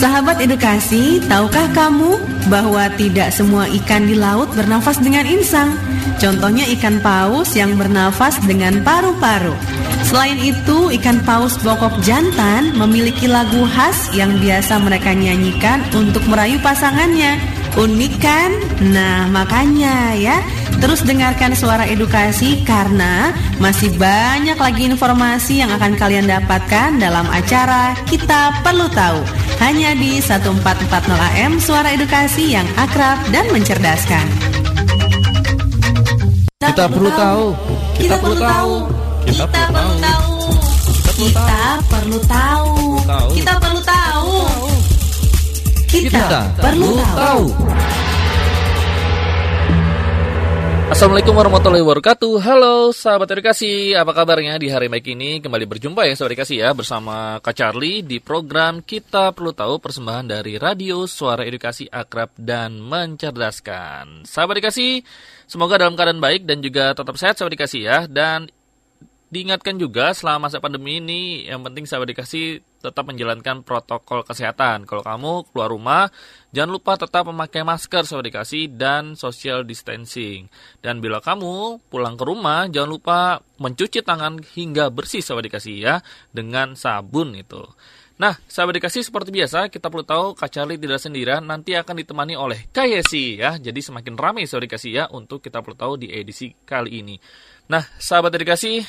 Sahabat edukasi, tahukah kamu bahwa tidak semua ikan di laut bernafas dengan insang? Contohnya ikan paus yang bernafas dengan paru-paru. Selain itu, ikan paus bokok jantan memiliki lagu khas yang biasa mereka nyanyikan untuk merayu pasangannya. Unik kan? Nah, makanya ya, terus dengarkan suara edukasi karena masih banyak lagi informasi yang akan kalian dapatkan dalam acara Kita Perlu Tahu. Hanya di 1440 AM Suara Edukasi yang akrab dan mencerdaskan. Kita perlu tahu. Kita perlu tahu. Kita perlu tahu. Kita perlu tahu. Kita perlu tahu. Kita perlu tahu. Assalamualaikum warahmatullahi wabarakatuh. Halo sahabat edukasi Apa kabarnya di hari baik ini? Kembali berjumpa ya sahabat edukasi ya Bersama Kak Charlie di program Kita Perlu Tahu Persembahan dari Radio Suara Edukasi Akrab dan Mencerdaskan. Sahabat edukasi Semoga dalam keadaan baik dan juga tetap sehat sahabat edukasi ya. Dan diingatkan juga selama masa pandemi ini yang penting sahabat dikasih tetap menjalankan protokol kesehatan. Kalau kamu keluar rumah, jangan lupa tetap memakai masker sahabat dikasih dan social distancing. Dan bila kamu pulang ke rumah, jangan lupa mencuci tangan hingga bersih sahabat dikasih ya dengan sabun itu. Nah, sahabat dikasih seperti biasa, kita perlu tahu Kak Charlie tidak sendirian, nanti akan ditemani oleh Kayesi ya. Jadi semakin ramai sahabat dikasih ya untuk kita perlu tahu di edisi kali ini. Nah, sahabat dikasih,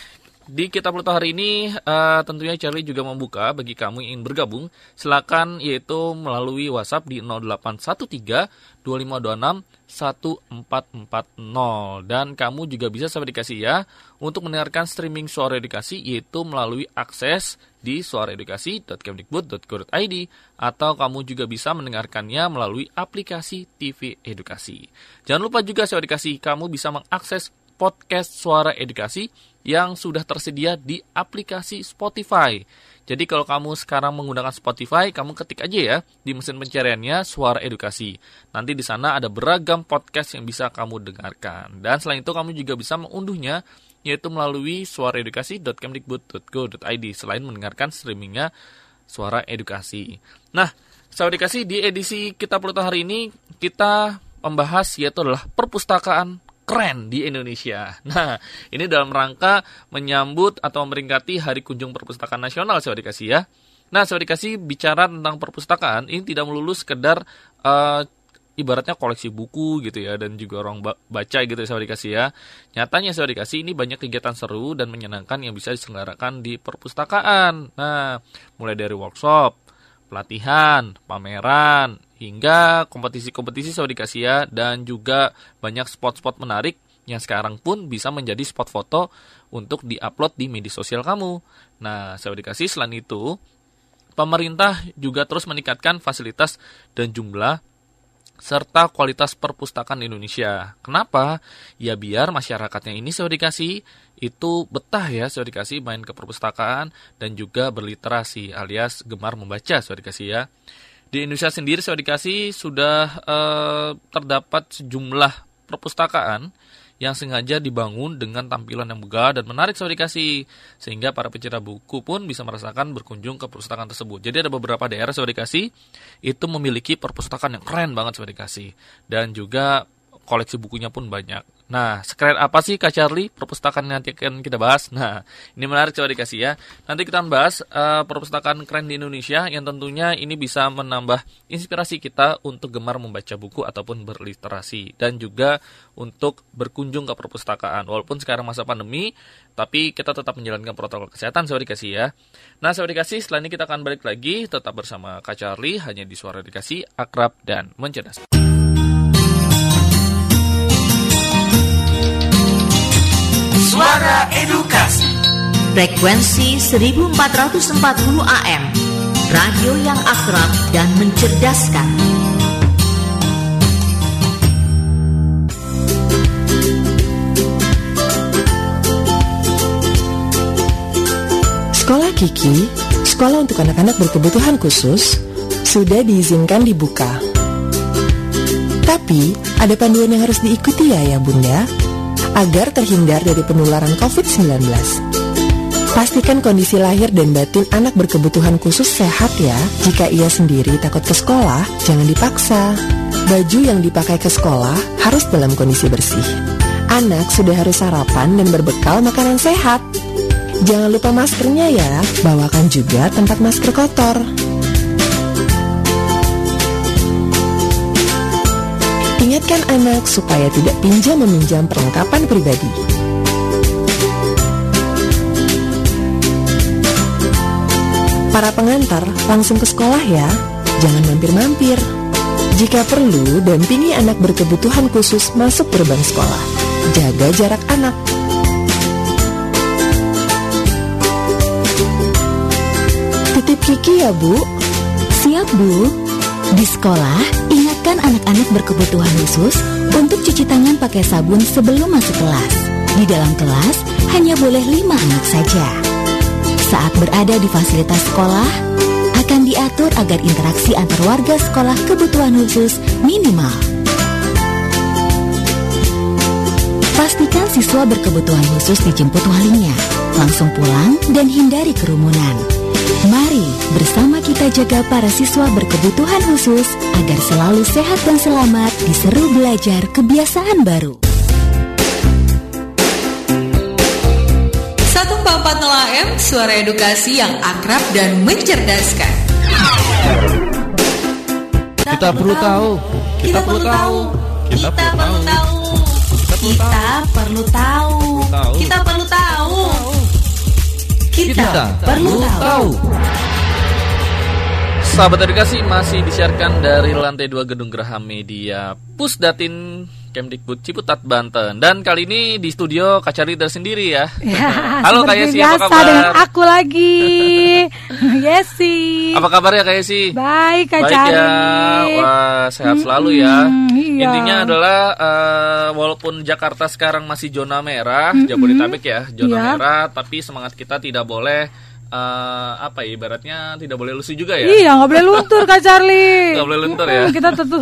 di Kita Perlu hari ini uh, tentunya Charlie juga membuka bagi kamu yang ingin bergabung silakan yaitu melalui WhatsApp di 0813 2526 1440 dan kamu juga bisa sampai dikasih ya untuk mendengarkan streaming suara edukasi yaitu melalui akses di suaraedukasi.kemdikbud.go.id atau kamu juga bisa mendengarkannya melalui aplikasi TV Edukasi. Jangan lupa juga suara edukasi kamu bisa mengakses podcast suara edukasi yang sudah tersedia di aplikasi Spotify. Jadi kalau kamu sekarang menggunakan Spotify, kamu ketik aja ya di mesin pencariannya Suara Edukasi. Nanti di sana ada beragam podcast yang bisa kamu dengarkan. Dan selain itu kamu juga bisa mengunduhnya yaitu melalui suaraedukasi.kemdikbud.go.id selain mendengarkan streamingnya Suara Edukasi. Nah, Suara Edukasi di edisi kita perlu hari ini kita membahas yaitu adalah perpustakaan keren di Indonesia. Nah, ini dalam rangka menyambut atau memperingati Hari Kunjung Perpustakaan Nasional, saya dikasih ya. Nah, saya dikasih bicara tentang perpustakaan, ini tidak melulu sekedar uh, ibaratnya koleksi buku gitu ya dan juga orang baca gitu ya saya dikasih ya. Nyatanya saya dikasih ini banyak kegiatan seru dan menyenangkan yang bisa diselenggarakan di perpustakaan. Nah, mulai dari workshop, pelatihan, pameran, hingga kompetisi-kompetisi saya dikasih ya dan juga banyak spot-spot menarik yang sekarang pun bisa menjadi spot foto untuk diupload di media sosial kamu. Nah, saya dikasih selain itu, pemerintah juga terus meningkatkan fasilitas dan jumlah serta kualitas perpustakaan Indonesia. Kenapa? Ya biar masyarakatnya ini saya dikasih itu betah ya saya dikasih main ke perpustakaan dan juga berliterasi alias gemar membaca saya dikasih ya. Di Indonesia sendiri saya dikasih sudah eh, terdapat sejumlah perpustakaan yang sengaja dibangun dengan tampilan yang megah dan menarik saya dikasih sehingga para pecinta buku pun bisa merasakan berkunjung ke perpustakaan tersebut. Jadi ada beberapa daerah saya dikasih itu memiliki perpustakaan yang keren banget saya dikasih dan juga koleksi bukunya pun banyak. Nah, sekeren apa sih Kak Charlie perpustakaan yang nanti akan kita bahas? Nah, ini menarik coba dikasih ya. Nanti kita bahas uh, perpustakaan keren di Indonesia yang tentunya ini bisa menambah inspirasi kita untuk gemar membaca buku ataupun berliterasi dan juga untuk berkunjung ke perpustakaan. Walaupun sekarang masa pandemi, tapi kita tetap menjalankan protokol kesehatan coba dikasih ya. Nah, coba dikasih setelah ini kita akan balik lagi tetap bersama Kak Charlie hanya di Suara Dikasih akrab dan mencerdaskan. Suara Edukasi. Frekuensi 1440 AM Radio yang akrab dan mencerdaskan. Sekolah Kiki, sekolah untuk anak-anak berkebutuhan khusus, sudah diizinkan dibuka. Tapi, ada panduan yang harus diikuti ya ya bunda agar terhindar dari penularan COVID-19. Pastikan kondisi lahir dan batin anak berkebutuhan khusus sehat ya. Jika ia sendiri takut ke sekolah, jangan dipaksa. Baju yang dipakai ke sekolah harus dalam kondisi bersih. Anak sudah harus sarapan dan berbekal makanan sehat. Jangan lupa maskernya ya, bawakan juga tempat masker kotor. Ingatkan anak supaya tidak pinjam meminjam perlengkapan pribadi. Para pengantar langsung ke sekolah ya, jangan mampir-mampir. Jika perlu, dampingi anak berkebutuhan khusus masuk gerbang sekolah. Jaga jarak anak. Titip Kiki ya, Bu. Siap, Bu. Di sekolah, ingatkan anak-anak berkebutuhan khusus untuk cuci tangan pakai sabun sebelum masuk kelas. Di dalam kelas, hanya boleh lima anak saja. Saat berada di fasilitas sekolah, akan diatur agar interaksi antar warga sekolah kebutuhan khusus minimal. Pastikan siswa berkebutuhan khusus dijemput walinya, langsung pulang dan hindari kerumunan. Mari bersama kita jaga para siswa berkebutuhan khusus agar selalu sehat dan selamat di seru belajar kebiasaan baru. 144 AM, suara edukasi yang akrab dan mencerdaskan. Kita perlu tahu. Kita perlu tahu. Kita perlu tahu. Kita perlu tahu. Kita perlu tahu. Kita perlu tahu. Sahabat edukasi masih disiarkan dari lantai 2 Gedung Geraha Media Pusdatin Kemdikbud Ciputat Banten dan kali ini di studio Kacari tersendiri ya. Ya, Halo Kak Yesi, apa kabar? dengan aku lagi. Yesi. Apa kabarnya Kak Yesi? Baik, Kak Baik Cari. ya, wah sehat selalu ya. Iya. Intinya adalah eh, walaupun Jakarta sekarang masih zona merah, Jabodetabek ya, zona Iya. merah, tapi semangat kita tidak boleh eh, apa ya ibaratnya tidak boleh lusuh juga ya. Iya, nggak boleh luntur Kak Charlie. Nggak boleh luntur ya. Kita tetap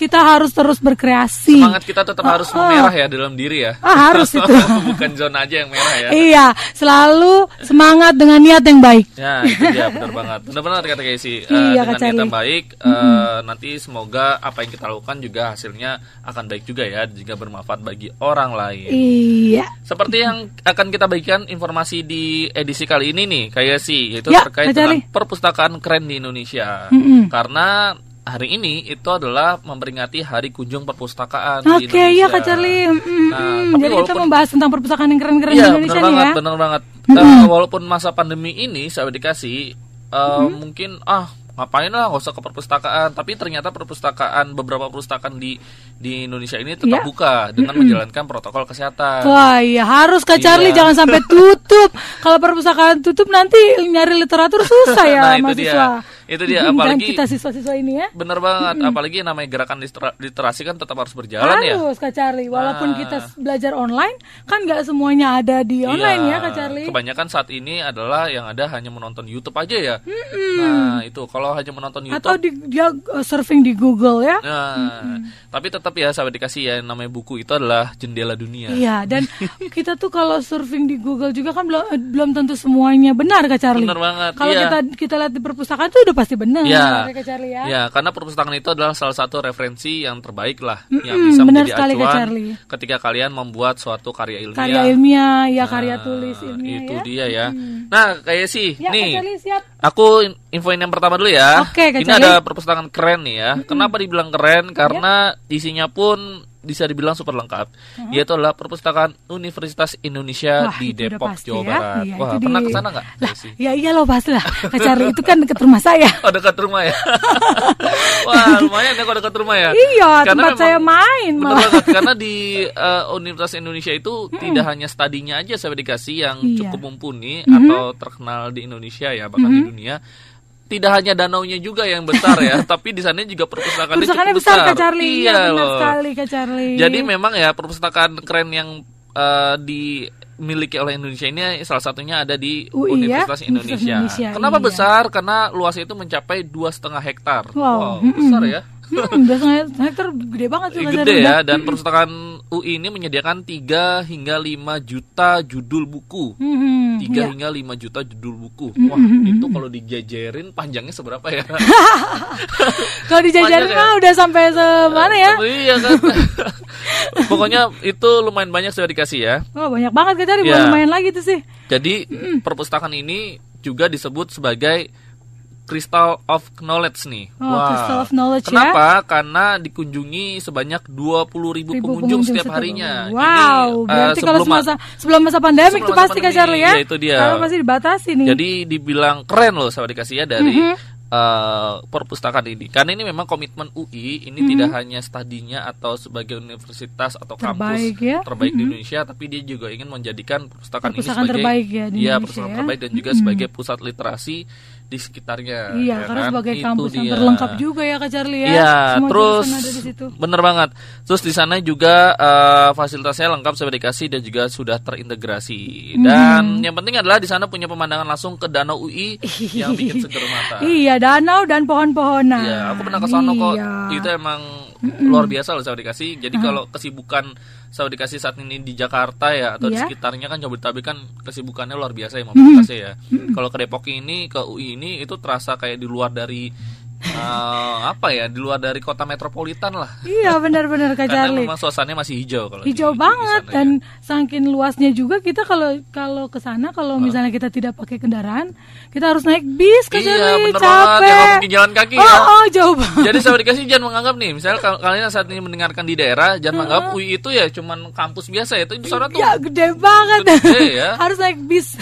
kita harus terus berkreasi. Semangat kita tetap harus Oh, oh. memerah ya dalam diri ya. Ah, harus itu. Bukan zona aja yang merah ya. Iya, selalu semangat dengan niat yang baik. Ya itu dia benar banget benar banget kata Casey Eh, Iya, dengan niat yang baik eh, nanti semoga apa yang kita lakukan juga hasilnya akan baik juga ya jika bermanfaat bagi orang lain Iya. seperti yang akan kita bagikan informasi di edisi kali ini nih kayak sih yaitu Ya, terkait dengan perpustakaan keren di Indonesia Mm-mm. karena hari ini itu adalah memperingati Hari Kunjung Perpustakaan di Oke, iya Kak Charlie. Mm-mm. Nah, tapi Jadi kita walaupun- membahas tentang perpustakaan yang keren-keren di Iya, Indonesia benar nih banget, ya. benar banget. Eh, walaupun masa pandemi ini, saya dikasih eh, mungkin ah ngapain lah nggak usah ke perpustakaan tapi ternyata perpustakaan beberapa perpustakaan di di Indonesia ini tetap Iya. buka dengan menjalankan protokol kesehatan Wah iya harus Kak Charlie Iya. jangan sampai tutup. Kalau perpustakaan tutup nanti nyari literatur susah ya Nah, itu mahasiswa. dia. Itu dia, Dan apalagi- kita siswa-siswa ini ya. bener banget apalagi namanya gerakan litera- literasi kan tetap harus berjalan ya harus Kak Charlie. Walaupun Nah. kita belajar online kan nggak semuanya ada di online Iya, ya Kak Charlie. Kebanyakan saat ini adalah yang ada hanya menonton YouTube aja ya. Nah, itu kalau hanya menonton YouTube Atau di, dia uh, surfing di Google ya. Nah, tapi tetap ya sahabat dikasih ya namanya buku itu adalah jendela dunia. Iya dan kita tuh kalau surfing di Google juga kan belum belum tentu semuanya benar Kak Charlie. Benar banget, Kalau iya. kita kita lihat di perpustakaan tuh udah pasti benar Ya, ya Charlie ya. ya, karena perpustakaan itu adalah salah satu referensi yang terbaik lah yang Mm-mm, bisa benar menjadi sekali, acuan Charlie. ketika kalian membuat suatu karya ilmiah. Karya ilmiah, ya karya Nah, tulis ilmiah Itu ya. dia ya. Nah, kayak sih Ya, nih. Charlie siap. Aku in- infoin yang pertama dulu ya. Oke, Kak Ini ada perpustakaan keren nih ya. Kenapa dibilang keren? Karena isinya pun bisa dibilang super lengkap. Yaitu adalah perpustakaan Universitas Indonesia Wah, di Depok, pasti Jawa ya. Barat. Iya, Wah, itu pernah di- ke sana nggak? Lah, Desi? ya iya loh pasti lah. Kak Charlie itu kan dekat rumah saya. Oh dekat rumah ya. Wah lumayan ya kalau dekat rumah ya. Iya, Karena tempat saya main malah. banget karena di eh, Universitas Indonesia itu tidak hanya studinya aja saya dikasih yang Iya. cukup mumpuni atau terkenal di Indonesia ya bahkan di dunia. Tidak hanya danaunya juga yang besar ya, tapi di sana juga perpustakaannya cukup besar. besar Kak Charlie. Iya benar loh. sekali Kak Charlie. Jadi memang ya perpustakaan keren yang eh, dimiliki oleh Indonesia ini salah satunya ada di UI ya, Universitas Universitas Indonesia. Indonesia, Kenapa iya. besar? Karena luasnya itu mencapai dua setengah hektar. Wow, besar ya. Hmm, setengah hektar gede banget tuh Kak Gede Charlie. ya dan perpustakaan UI ini menyediakan 3 hingga 5 juta judul buku. Hmm, 3 iya. hingga 5 juta judul buku. Wah, itu kalau dijajarin panjangnya seberapa ya? Kalau dijajarin ya? mah udah sampai semana ya? iya kan. Pokoknya itu lumayan banyak sudah dikasih ya. Oh banyak banget Charlie, Ya. lumayan lagi tuh sih. Jadi perpustakaan ini juga disebut sebagai Crystal of Knowledge nih. Oh, Crystal of Knowledge ya. Kenapa? Karena dikunjungi sebanyak 20 ribu Ribu pengunjung setiap harinya. Wow, Ini, eh, berarti kalau sebelum- semasa sebelum masa pandemik sebelum masa pasti Kak pandemi, Charlie ya. iya, itu dia. Sekarang masih dibatasi nih. Jadi dibilang keren loh sama dikasih ya dari Mhm. eh, perpustakaan ini. Karena ini memang komitmen UI ini Mhm. tidak hanya studinya atau sebagai universitas atau Terbaik kampus ya. terbaik di Mhm. Indonesia, tapi dia juga ingin menjadikan perpustakaan, Perpustakaan ini sebagai terbaik ya di iya, Indonesia perpustakaan ya. terbaik dan juga Mhm. sebagai pusat literasi di sekitarnya. Iya, ya karena kan? sebagai Itu kampus yang dia. berlengkap juga ya Kak Charlie ya. Iya, Semua terus ada di situ. bener banget. Terus di sana juga eh, fasilitasnya lengkap sudah dikasih dan juga sudah terintegrasi. Dan Mhm. yang penting adalah di sana punya pemandangan langsung ke danau UI yang bikin seger mata. Iya, danau dan pohon-pohonan. Iya, aku pernah ke sana kok. Iya. Itu emang luar biasa loh saya dikasih. Jadi kalau kesibukan saya dikasih saat ini di Jakarta ya atau di Iya. sekitarnya kan Jabodetabek kan kesibukannya luar biasa ya mobilitasnya ya. Kalau ke Depok ini ke UI ini itu terasa kayak di luar dari eh, apa ya? Di luar dari kota metropolitan lah. Iya, benar-benar Kak Karena Charlie. memang suasananya masih hijau kalau di- Hijau di- di banget sana ya. dan saking luasnya juga kita kalau kalau ke sana kalau misalnya kita tidak pakai kendaraan, kita harus naik bis Kak Iya, Charlie. bener capek. banget. Ya, mungkin jalan kaki oh, ya. Oh, jauh banget. Jadi saya dikasih jangan menganggap nih, misalnya kal- kalian saat ini mendengarkan di daerah, jangan menganggap UI itu ya cuman kampus biasa ya. Itu di sana tuh Ya gede banget. Gede ya. harus naik bis.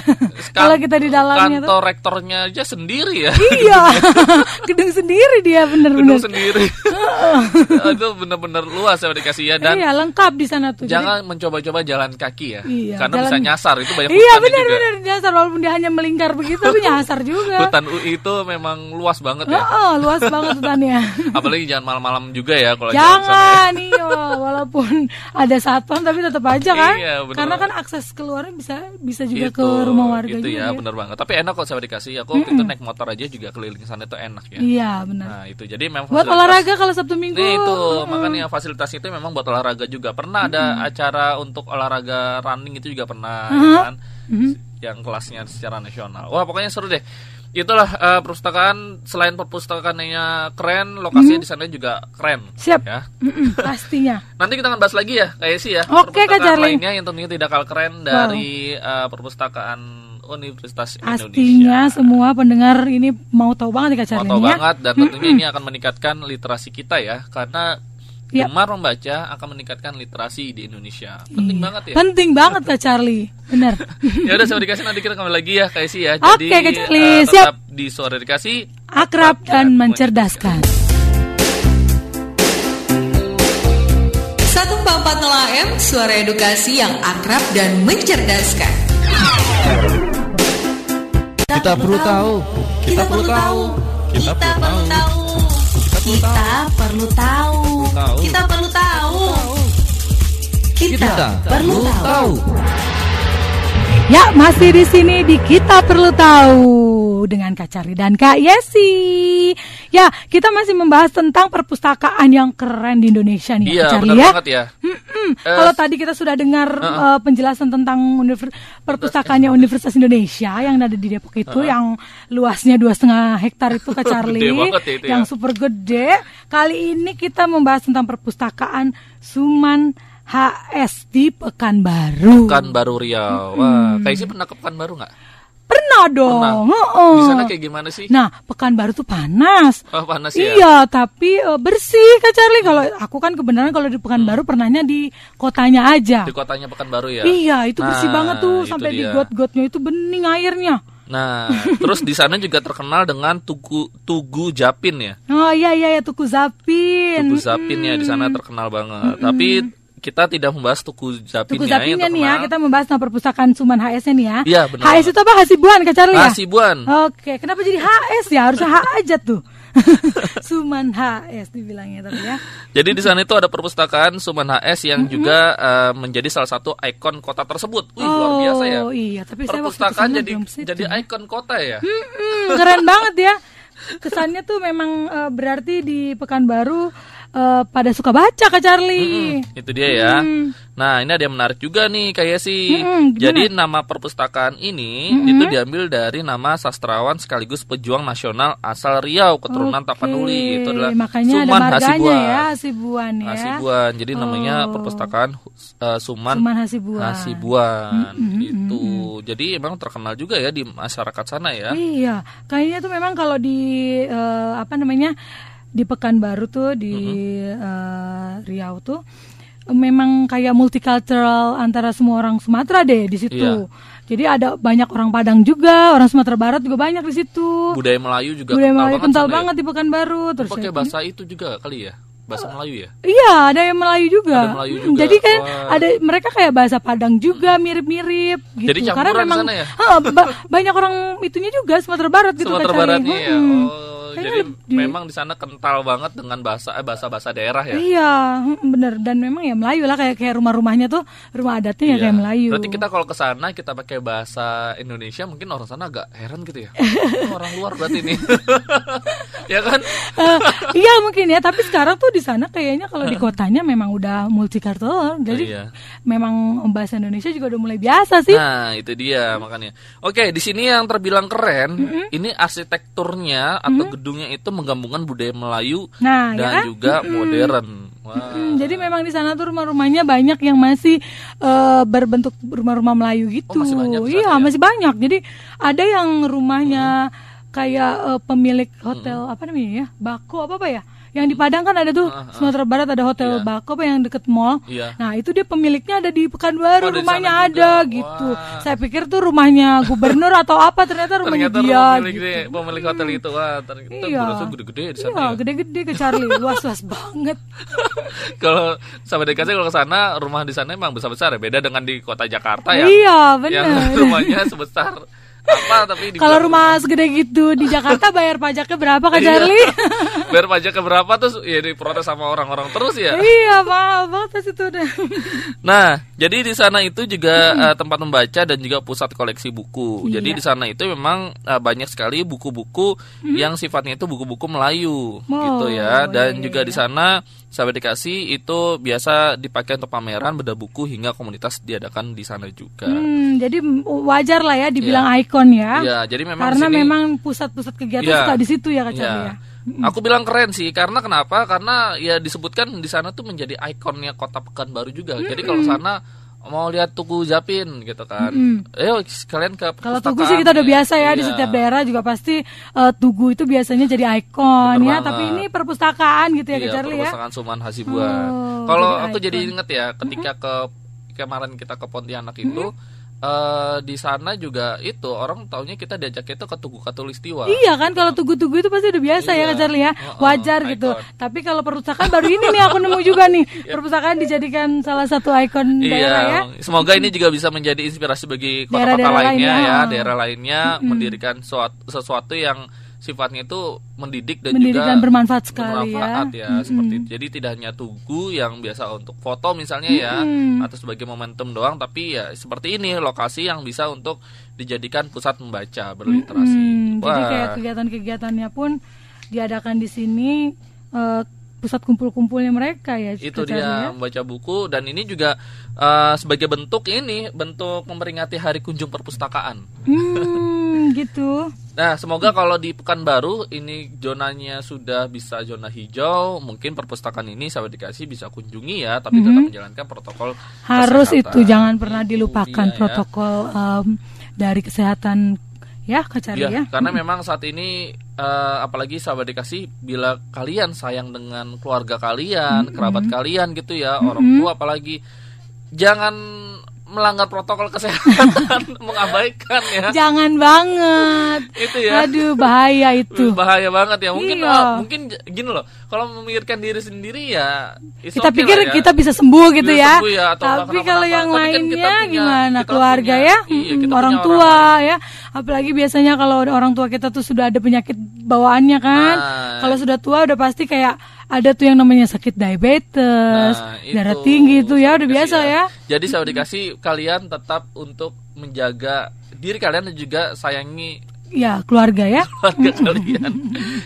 kan- kalau kita di dalamnya tuh. kantor rektornya aja sendiri ya. Iya. Gedung sendiri dia bener-bener. Gedung sendiri. itu benar-benar luas saya dikasih ya dan iya, lengkap di sana tuh. Jadi- jangan mencoba-coba jalan kaki ya. Iya, Karena jalan- bisa nyasar itu banyak Iya benar-benar nyasar walaupun dia hanya melingkar begitu tapi nyasar juga. Hutan UI itu memang luas banget ya. Heeh, luas banget hutannya. Apalagi jangan malam-malam juga ya kalau jalan sana ya. Jangan iya, walaupun ada satpam tapi tetap aja kan. Iya, bener Karena kan akses keluarnya bisa bisa juga Itu, ke rumah warga itu juga. ya, ya. bener banget. Tapi enak kok saya dikasih. Aku waktu itu naik motor aja juga keliling sana itu enak ya. Iya, benar. Nah itu jadi memang Buat olahraga kalau Sabtu Minggu. Nih itu makanya fasilitas itu memang buat olahraga juga. Pernah ada acara untuk olahraga running itu juga pernah ya Uh-huh. kan. Yang kelasnya secara nasional. Wah pokoknya seru deh. Itulah eh, perpustakaan selain perpustakaannya keren, lokasinya di sana juga keren. Mm-hmm. Siap. Ya. Mm-mm, pastinya. Nanti kita akan bahas lagi ya, kayak sih ya. Oke, Kak perpustakaan Charlie. lainnya yang tentunya tidak kalah keren dari eh, perpustakaan Universitas Pastinya Indonesia. semua pendengar ini mau tahu banget nih Kak Mau Charlie tahu ini ya. banget dan tentunya ini akan meningkatkan literasi kita ya karena Ya. gemar membaca akan meningkatkan literasi di Indonesia. Penting Iya. banget ya. Penting banget Kak Charlie. Benar. ya udah saya dikasih nanti kita kembali lagi ya kayak sih ya. Oke, Jadi Kak Charlie, eh, siap. tetap di sore dikasih Akrab dan mencerdaskan. 140 AM Suara edukasi yang akrab dan mencerdaskan Kita perlu tahu. Kita perlu tahu. Kita perlu tahu. Kita perlu tahu. Tahu. Kita perlu tahu. Kita perlu tahu. Ya, masih di sini di Kita Perlu Tahu dengan Kak Charlie dan Kak Yesi. Ya, kita masih membahas tentang perpustakaan yang keren di Indonesia nih, Iya, Kak Charlie benar ya. banget ya. Eh, Kalau tadi kita sudah dengar eh, penjelasan tentang univer- perpustakaannya Universitas Indonesia yang ada di Depok itu, yang luasnya dua setengah hektar itu Kak Charlie, Gede banget ya itu ya. yang super gede. Kali ini kita membahas tentang perpustakaan Suman HS di Pekanbaru. Pekanbaru Riau. Wah, kayak sih pernah ke Pekanbaru nggak? Pernah dong. Pernah. heeh. Di sana kayak gimana sih? Nah, Pekanbaru tuh panas. Oh, panas ya. Iya, tapi eh, bersih Kak Charlie. Kalau aku kan kebenaran kalau di Pekanbaru pernahnya di kotanya aja. Hmm. Di kotanya Pekanbaru ya. Iya, itu bersih Nah, banget tuh sampai di dia. got-gotnya itu bening airnya. Nah, terus di sana juga terkenal dengan Tugu Tugu Japin ya. Oh iya iya ya Tuku Zapin. Tugu Zapin ya di sana terkenal banget. Tapi kita tidak membahas Tugu Zapin Tuku ya Zapinnya nih ya, kita membahas tentang perpustakaan Suman HS nih ya. Iya, benar HS itu apa? Hasibuan Kak Charlie ya? Hasibuan. Oke, kenapa jadi HS ya? Harusnya H aja tuh. Suman HS dibilangnya tadi ya. Jadi di sana itu ada perpustakaan Suman HS yang juga eh, menjadi salah satu ikon kota tersebut. Wih, luar biasa ya. Oh iya, tapi saya waktu Perpustakaan ke sana jadi jadi ikon kota ya. Hmm, keren banget ya. kesannya tuh memang eh, berarti di Pekanbaru eh, pada suka baca Kak Charlie. Mm-mm, itu dia ya. Mm. Nah, ini ada yang menarik juga nih kayak sih. Gimana? Jadi nama perpustakaan ini itu diambil dari nama sastrawan sekaligus pejuang nasional asal Riau, keturunan Oke, Tapanuli. Itu adalah makanya ada Suman marganya Hasibuan. ya Hasibuan ya. Hasibuan. Jadi namanya Oh. perpustakaan uh, Suman, Suman Hasibuan. Hasibuan. Mm-mm, Itu. Jadi emang terkenal juga ya di masyarakat sana ya. Iya, kayaknya tuh memang kalau di eh, apa namanya di Pekanbaru tuh di eh, Riau tuh eh, memang kayak multicultural antara semua orang Sumatera deh di situ. Iya. Jadi ada banyak orang Padang juga, orang Sumatera Barat juga banyak di situ. Budaya Melayu juga Budaya kental Melayu banget kental ya. banget di Pekanbaru terus. Pakai ya- bahasa itu juga kali ya. Bahasa Melayu ya. Iya, ada yang Melayu juga. Ada Melayu Mm, juga. Jadi kan Wah. ada mereka kayak bahasa Padang juga mirip-mirip gitu. Jadi Karena memang sana ya? Ha, ba- banyak orang itunya juga Sumatera Barat gitu Sumatera Cari. Baratnya ya. Mm-mm. Oh, Kayaknya jadi lebih- memang di sana kental banget dengan bahasa eh, bahasa-bahasa daerah ya. Iya, mm, bener dan memang ya Melayu lah kayak kayak rumah-rumahnya tuh rumah adatnya ya Iya. kayak Melayu. Berarti kita kalau ke sana kita pakai bahasa Indonesia mungkin orang sana agak heran gitu ya. Oh, orang luar berarti ini. ya kan? Eh, iya mungkin ya, tapi sekarang tuh di sana kayaknya kalau di kotanya memang udah multicultural, jadi Iya. memang bahasa Indonesia juga udah mulai biasa sih. Nah, itu dia makanya. Oke, di sini yang terbilang keren, ini arsitekturnya atau gedungnya itu menggabungkan budaya Melayu Nah, ya dan kan? juga modern. Wah. Hmm, jadi memang di sana tuh rumah-rumahnya banyak yang masih eh, berbentuk rumah-rumah Melayu gitu. Oh, masih banyak iya, ya? masih banyak. Jadi ada yang rumahnya kayak eh, pemilik hotel apa namanya ya? Bako apa apa ya? Yang di Padang kan ada tuh Ah, ah. Sumatera Barat ada hotel Iya. Bako apa yang deket mall. Iya. Nah, itu dia pemiliknya ada di Pekanbaru, Oh, rumahnya ada juga. gitu. Wah. Saya pikir tuh rumahnya gubernur atau apa ternyata rumahnya Ternyata dia pemilik, gitu. deh, pemilik hotel itu wah ternyata Iya. gede-gede di sana Iya, ya. gede-gede ke Charlie, luas-luas banget. kalau sahabat dikasih kalau ke sana rumah di sana emang besar-besar ya beda dengan di kota Jakarta ya. Iya, Yang benar. rumahnya sebesar apa tapi di Kalau rumah segede gitu di Jakarta bayar pajaknya berapa Kak Iya. Charlie? bayar pajak ke berapa terus ya diprotes sama orang-orang terus ya. iya, mahal banget pas itu udah. Nah, jadi di sana itu juga eh, tempat membaca dan juga pusat koleksi buku. Jadi Iya. di sana itu memang eh, banyak sekali buku-buku yang sifatnya itu buku-buku Melayu Oh, gitu ya. Dan iya, juga iya. di sana sahabat dikasih itu biasa dipakai untuk pameran beda buku hingga komunitas diadakan di sana juga. Hmm, jadi wajar lah ya dibilang Iya. ikon ya. Iya, jadi memang Karena sini- memang pusat-pusat kegiatan Iya. suka di situ ya Kak Iya. Ya. Aku bilang keren sih karena kenapa? Karena ya disebutkan di sana tuh menjadi ikonnya kota Pekanbaru juga. Jadi kalau sana mau lihat Tugu Japin gitu kan. Ayo sekalian ke Kalau Tugu sih kita udah biasa ya di Iya. setiap daerah juga pasti eh, Tugu itu biasanya jadi ikon ya. banget. Tapi ini perpustakaan gitu ya Iya, Charlie ya. perpustakaan Suman Hasibuan. Oh, Kalau jadi aku jadi ikon. inget ya ketika ke kemarin kita ke Pontianak itu eh, di sana juga itu orang taunya kita diajak itu ke Tugu Katulistiwa. Iya kan kalau tugu-tugu itu pasti udah biasa ya Iya. Kak Charlie ya. Wajar ikon. gitu. Tapi kalau perpustakaan baru ini nih aku nemu juga nih. Perpustakaan dijadikan salah satu ikon daerah ya. Iya, semoga ini juga bisa menjadi inspirasi bagi kota-kota lainnya lainnya. ya, daerah lainnya mendirikan suatu, sesuatu yang sifatnya itu mendidik dan Mendidik juga dan bermanfaat sekali bermanfaat ya. ya, seperti itu. Jadi tidak hanya tugu yang biasa untuk foto misalnya ya atau sebagai momentum doang, tapi ya seperti ini lokasi yang bisa untuk dijadikan pusat membaca berliterasi. Hmm, jadi kayak kegiatan-kegiatannya pun diadakan di sini eh, pusat kumpul-kumpulnya mereka ya. itu dia ya. membaca buku dan ini juga eh, sebagai bentuk ini bentuk memperingati hari kunjung perpustakaan. Hmm, gitu. Nah, semoga kalau di Pekanbaru ini zonanya sudah bisa zona hijau, mungkin perpustakaan ini sahabat dikasih bisa kunjungi ya, tapi tetap menjalankan protokol. Harus kesehatan. itu jangan pernah Itu dilupakan dia ya. protokol em, dari kesehatan ya Kak Charlie Iya, ya. karena memang saat ini eh, apalagi sahabat dikasih bila kalian sayang dengan keluarga kalian, kerabat kalian gitu ya, orang tua apalagi jangan melanggar protokol kesehatan, mengabaikan ya. Jangan banget. Itu ya. Aduh bahaya itu. bahaya banget ya mungkin Iya. ah, mungkin gini loh kalau memikirkan diri sendiri ya kita okay pikir ya. kita bisa sembuh gitu Bisa ya. sembuh ya, atau Tapi kalau yang Tapi kan kita lainnya punya- gimana keluarga punya- ya, iya, Mm, kita orang punya tua orang ya. Apalagi biasanya kalau orang tua kita tuh sudah ada penyakit bawaannya kan. Nah. Kalau sudah tua udah pasti kayak ada tuh yang namanya sakit diabetes, Nah, darah itu, tinggi itu ya udah biasa dikasih ya. jadi saya dikasih kalian tetap untuk menjaga diri kalian dan juga sayangi ya keluarga ya. keluarga kalian.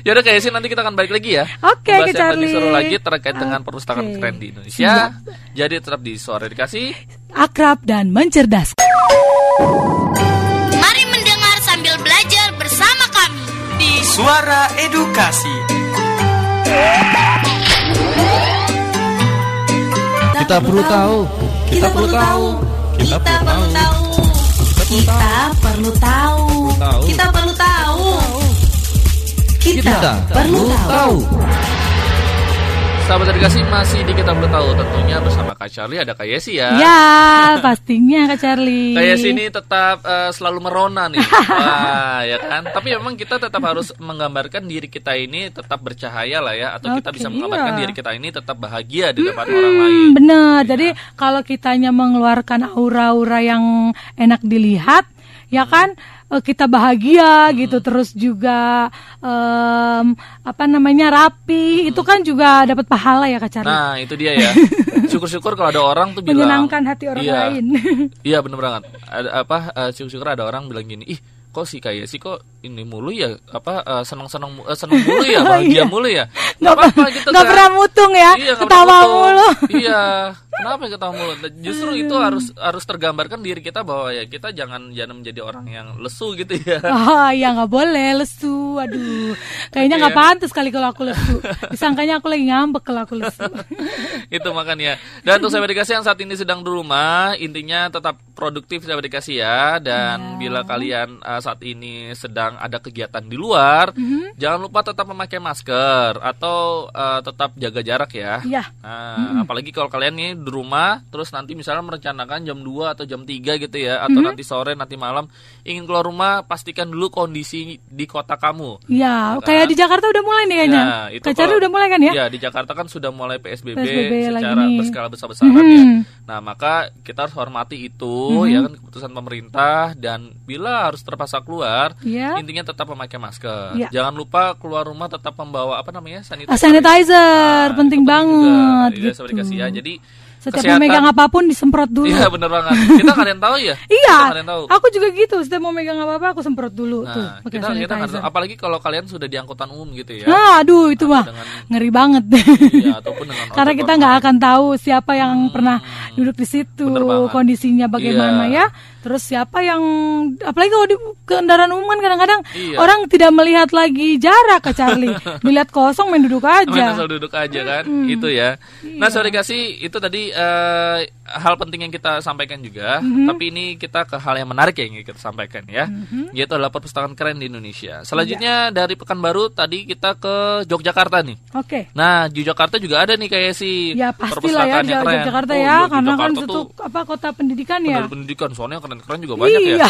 Ya udah kayak sih nanti kita akan balik lagi ya. Oke, yang lebih Charlie. seru lagi terkait dengan Oke. perpustakaan keren di Indonesia. Jadi tetap di suara dikasih. Akrab dan mencerdas. Mari mendengar sambil belajar bersama kami di Suara Edukasi. Kita perlu tahu. Kita perlu tahu. Kita perlu tahu. Kita perlu tahu. Tahu. Kita perlu tahu. Kita perlu tahu. Sahabat edukasi masih di kita perlu tahu tentunya bersama Kak Charlie ada Kak Yesi ya. Ya, pastinya Kak Charlie. Kak Yesi ini tetap eh, selalu merona nih. Wah, ya kan? Tapi memang kita tetap harus menggambarkan diri kita ini tetap bercahaya lah ya atau kita Oke, bisa menggambarkan iya. diri kita ini tetap bahagia di depan orang lain. Hmm, bener. Jadi kalau kitanya mengeluarkan aura-aura yang enak dilihat, ya kan eh, kita bahagia gitu. Terus juga em, apa namanya rapi, itu kan juga dapat pahala ya Kak Charlie. Nah, itu dia ya. Syukur-syukur kalau ada orang tuh bilang Menyenangkan hati orang Iya. lain. Iya bener banget. Ada apa? eh, syukur-syukur ada orang bilang gini, ih kok sih kayak sih kok ini mulu ya apa eh, senang-senang mu- eh, senang mulu ya bahagia Iya. mulu ya Nggak apa-apa per- gitu nggak kan. pernah mutung ya, Iya, ketawa mutung. mulu. iya kenapa ya ketawa mulu justru itu harus harus tergambarkan diri kita bahwa ya kita jangan jangan menjadi orang yang lesu gitu ya Ah, ya nggak boleh lesu. Aduh, kayaknya nggak Iya. pantas kali kalau aku lesu. Disangkanya aku lagi ngambek kalau aku lesu. itu makanya dan untuk sahabat dikasih yang saat ini sedang di rumah intinya tetap produktif sahabat dikasih ya dan Iya. bila kalian uh, saat ini sedang ada kegiatan di luar Mhm. jangan lupa tetap memakai masker atau uh, tetap jaga jarak ya Iya. Nah, apalagi kalau kalian nih di rumah terus nanti misalnya merencanakan jam 2 atau jam 3 gitu ya atau Mhm. nanti sore nanti malam ingin keluar rumah pastikan dulu kondisi di kota kamu Ya, Ya kayak kan? di Jakarta udah mulai nih kayaknya. Ya, itu udah mulai kan ya? Iya, di Jakarta kan sudah mulai PSBB, PSBB secara berskala besar-besaran Mhm. ya. Nah, maka kita harus hormati itu Mhm. ya kan keputusan pemerintah dan bila harus terpaksa keluar, Iya. intinya tetap memakai masker. Iya. Jangan lupa keluar rumah tetap membawa apa namanya? Ah, sanitizer. sanitizer, Nah, penting banget juga. Iya, gitu. sahabat dikasih ya. Jadi Setiap kesehatan- memegang apa pun disemprot dulu. Iya, bener banget. Kita yang tahu ya? Iya, yang tahu. aku juga gitu. Setiap mau megang apa-apa aku semprot dulu tuh Nah, pakai kita, kita sanitizer. tahu. apalagi kalau kalian sudah di angkutan umum gitu ya. Nah, aduh itu mah dengan- ngeri banget. Iya, ataupun dengan Karena kita nggak akan tahu siapa yang pernah duduk di situ, kondisinya bagaimana Iya. ya. Terus siapa yang, apalagi kalau di kendaraan umum kan kadang-kadang Iya. orang tidak melihat lagi jarak ke Charlie, dilihat kosong main duduk Main aja. asal duduk aja kan, itu ya. Nah, Iya. sorry kasih itu tadi eh, hal penting yang kita sampaikan juga. Mhm. Tapi ini kita ke hal yang menarik yang kita sampaikan ya, Mhm. yaitu adalah perpustakaan keren di Indonesia. Selanjutnya Iya. dari Pekanbaru tadi kita ke Yogyakarta nih. Oke. Nah, di Jakarta juga ada nih kayak si Ya pastilah ya perpustakaan yang keren. Jakarta Oh, ya, karena kan itu apa kota pendidikan ya. Pendidikan soalnya keren-keren juga banyak ya. Iya.